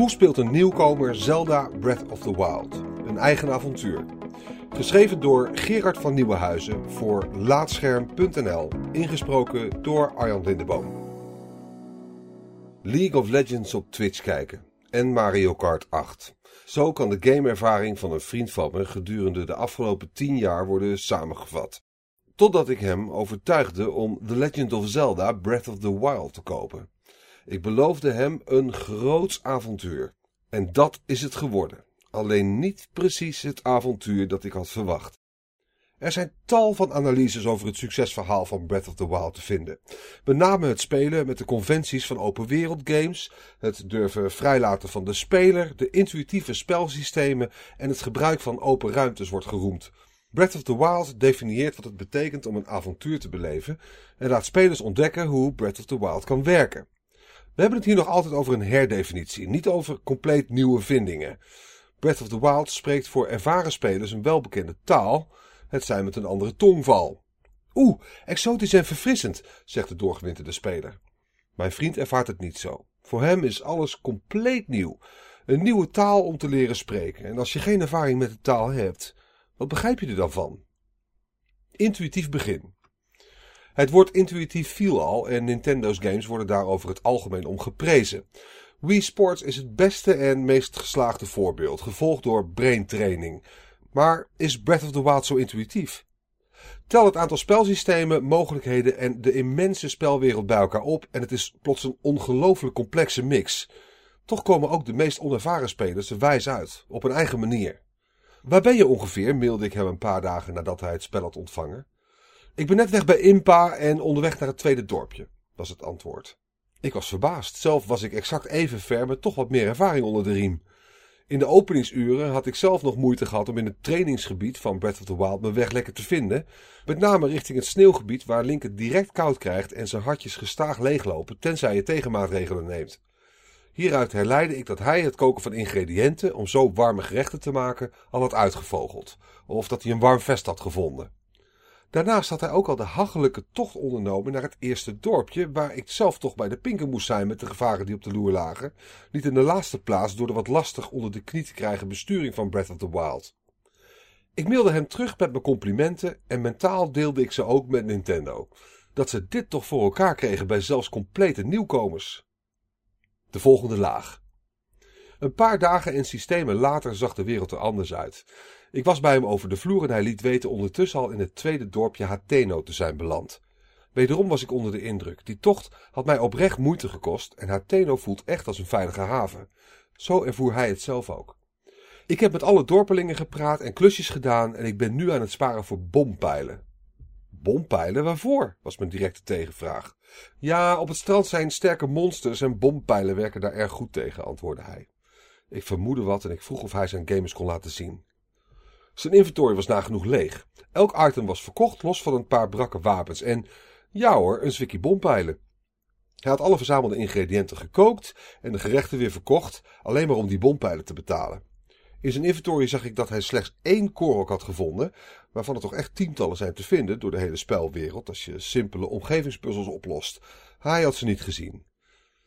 Hoe speelt een nieuwkomer Zelda Breath of the Wild? Een eigen avontuur. Geschreven door Gerard van Nieuwenhuizen voor Laatscherm.nl. Ingesproken door Arjan Lindeboom. League of Legends op Twitch kijken. En Mario Kart 8. Zo kan de gameervaring van een vriend van me gedurende de afgelopen 10 jaar worden samengevat. Totdat ik hem overtuigde om The Legend of Zelda Breath of the Wild te kopen. Ik beloofde hem een groots avontuur. En dat is het geworden. Alleen niet precies het avontuur dat ik had verwacht. Er zijn tal van analyses over het succesverhaal van Breath of the Wild te vinden. Met name het spelen met de conventies van open wereld games, het durven vrijlaten van de speler, de intuïtieve spelsystemen en het gebruik van open ruimtes wordt geroemd. Breath of the Wild definieert wat het betekent om een avontuur te beleven en laat spelers ontdekken hoe Breath of the Wild kan werken. We hebben het hier nog altijd over een herdefinitie, niet over compleet nieuwe vindingen. Breath of the Wild spreekt voor ervaren spelers een welbekende taal, het zijn met een andere tongval. Oeh, exotisch en verfrissend, zegt de doorgewinterde speler. Mijn vriend ervaart het niet zo. Voor hem is alles compleet nieuw. Een nieuwe taal om te leren spreken. En als je geen ervaring met de taal hebt, wat begrijp je er dan van? Intuïtief begin. Het woord intuïtief viel al en Nintendo's games worden daarover het algemeen om geprezen. Wii Sports is het beste en meest geslaagde voorbeeld, gevolgd door Brain Training. Maar is Breath of the Wild zo intuïtief? Tel het aantal spelsystemen, mogelijkheden en de immense spelwereld bij elkaar op en het is plots een ongelooflijk complexe mix. Toch komen ook de meest onervaren spelers er wijs uit, op een eigen manier. Waar ben je ongeveer? mailde ik hem een paar dagen nadat hij het spel had ontvangen. Ik ben net weg bij Impa en onderweg naar het tweede dorpje, was het antwoord. Ik was verbaasd. Zelf was ik exact even ver met toch wat meer ervaring onder de riem. In de openingsuren had ik zelf nog moeite gehad om in het trainingsgebied van Breath of the Wild mijn weg lekker te vinden. Met name richting het sneeuwgebied waar Link het direct koud krijgt en zijn hartjes gestaag leeglopen tenzij je tegenmaatregelen neemt. Hieruit herleidde ik dat hij het koken van ingrediënten om zo warme gerechten te maken al had uitgevogeld. Of dat hij een warm vest had gevonden. Daarnaast had hij ook al de hachelijke tocht ondernomen naar het eerste dorpje, waar ik zelf toch bij de pinken moest zijn met de gevaren die op de loer lagen. Niet in de laatste plaats door de wat lastig onder de knie te krijgen besturing van Breath of the Wild. Ik mailde hem terug met mijn complimenten en mentaal deelde ik ze ook met Nintendo. Dat ze dit toch voor elkaar kregen bij zelfs complete nieuwkomers. De volgende laag. Een paar dagen en systemen later zag de wereld er anders uit. Ik was bij hem over de vloer en hij liet weten ondertussen al in het tweede dorpje Hateno te zijn beland. Wederom was ik onder de indruk. Die tocht had mij oprecht moeite gekost en Hateno voelt echt als een veilige haven. Zo ervoer hij het zelf ook. Ik heb met alle dorpelingen gepraat en klusjes gedaan en ik ben nu aan het sparen voor bompijlen. Bompijlen waarvoor? was mijn directe tegenvraag. Ja, op het strand zijn sterke monsters en bompijlen werken daar erg goed tegen, antwoordde hij. Ik vermoedde wat en ik vroeg of hij zijn gamers kon laten zien. Zijn inventory was nagenoeg leeg. Elk item was verkocht, los van een paar brakke wapens. En ja hoor, een zwikkie bompijlen. Hij had alle verzamelde ingrediënten gekookt en de gerechten weer verkocht, alleen maar om die bompijlen te betalen. In zijn inventory zag ik dat hij slechts één korok had gevonden, waarvan er toch echt tientallen zijn te vinden door de hele spelwereld als je simpele omgevingspuzzels oplost. Hij had ze niet gezien.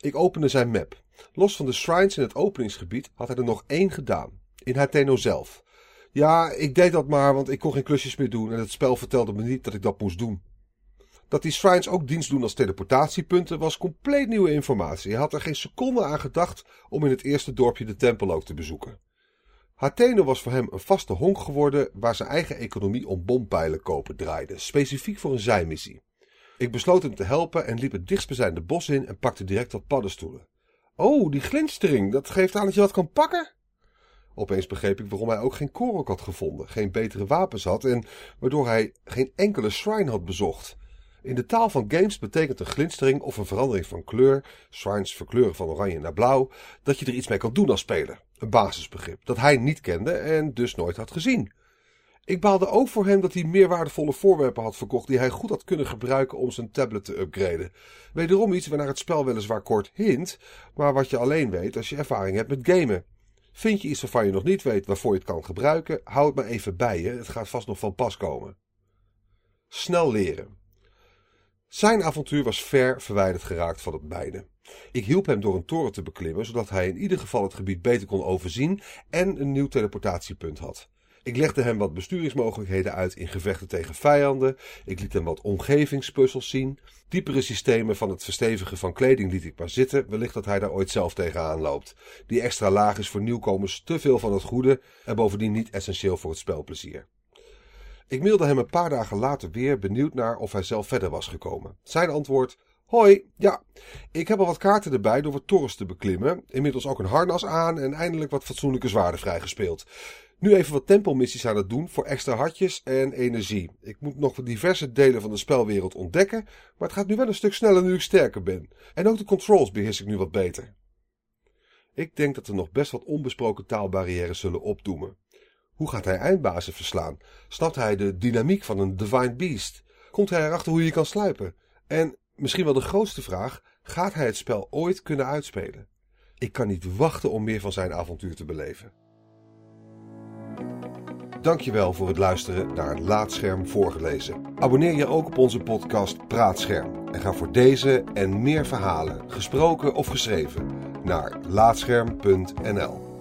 Ik opende zijn map. Los van de shrines in het openingsgebied had hij er nog één gedaan. In Hateno zelf. Ja, ik deed dat maar, want ik kon geen klusjes meer doen en het spel vertelde me niet dat ik dat moest doen. Dat die shrines ook dienst doen als teleportatiepunten was compleet nieuwe informatie. Hij had er geen seconde aan gedacht om in het eerste dorpje de tempel ook te bezoeken. Athene was voor hem een vaste honk geworden waar zijn eigen economie om bompijlen kopen draaide, specifiek voor een zijmissie. Ik besloot hem te helpen en liep het dichtstbijzijnde bos in en pakte direct wat paddenstoelen. Oh, die glinstering, dat geeft aan dat je wat kan pakken? Opeens begreep ik waarom hij ook geen korok had gevonden, geen betere wapens had en waardoor hij geen enkele shrine had bezocht. In de taal van games betekent een glinstering of een verandering van kleur, shrines verkleuren van oranje naar blauw, dat je er iets mee kan doen als speler. Een basisbegrip dat hij niet kende en dus nooit had gezien. Ik baalde ook voor hem dat hij meer waardevolle voorwerpen had verkocht die hij goed had kunnen gebruiken om zijn tablet te upgraden. Wederom iets waarnaar het spel weliswaar kort hint, maar wat je alleen weet als je ervaring hebt met gamen. Vind je iets waarvan je nog niet weet waarvoor je het kan gebruiken, hou het maar even bij je, het gaat vast nog van pas komen. Snel leren. Zijn avontuur was ver verwijderd geraakt van het beide. Ik hielp hem door een toren te beklimmen, zodat hij in ieder geval het gebied beter kon overzien en een nieuw teleportatiepunt had. Ik legde hem wat besturingsmogelijkheden uit in gevechten tegen vijanden. Ik liet hem wat omgevingspuzzels zien. Diepere systemen van het verstevigen van kleding liet ik maar zitten. Wellicht dat hij daar ooit zelf tegenaan loopt. Die extra laag is voor nieuwkomers te veel van het goede en bovendien niet essentieel voor het spelplezier. Ik mailde hem een paar dagen later weer, benieuwd naar of hij zelf verder was gekomen. Zijn antwoord: Hoi, ja, ik heb al wat kaarten erbij door wat torens te beklimmen. Inmiddels ook een harnas aan en eindelijk wat fatsoenlijke zwaarden vrijgespeeld. Nu even wat tempelmissies aan het doen voor extra hartjes en energie. Ik moet nog diverse delen van de spelwereld ontdekken, maar het gaat nu wel een stuk sneller nu ik sterker ben. En ook de controls beheers ik nu wat beter. Ik denk dat er nog best wat onbesproken taalbarrières zullen opdoemen. Hoe gaat hij eindbazen verslaan? Snapt hij de dynamiek van een Divine Beast? Komt hij erachter hoe je kan sluipen? En misschien wel de grootste vraag: gaat hij het spel ooit kunnen uitspelen? Ik kan niet wachten om meer van zijn avontuur te beleven. Dankjewel voor het luisteren naar Laatscherm voorgelezen. Abonneer je ook op onze podcast Praatscherm en ga voor deze en meer verhalen, gesproken of geschreven, naar laatscherm.nl.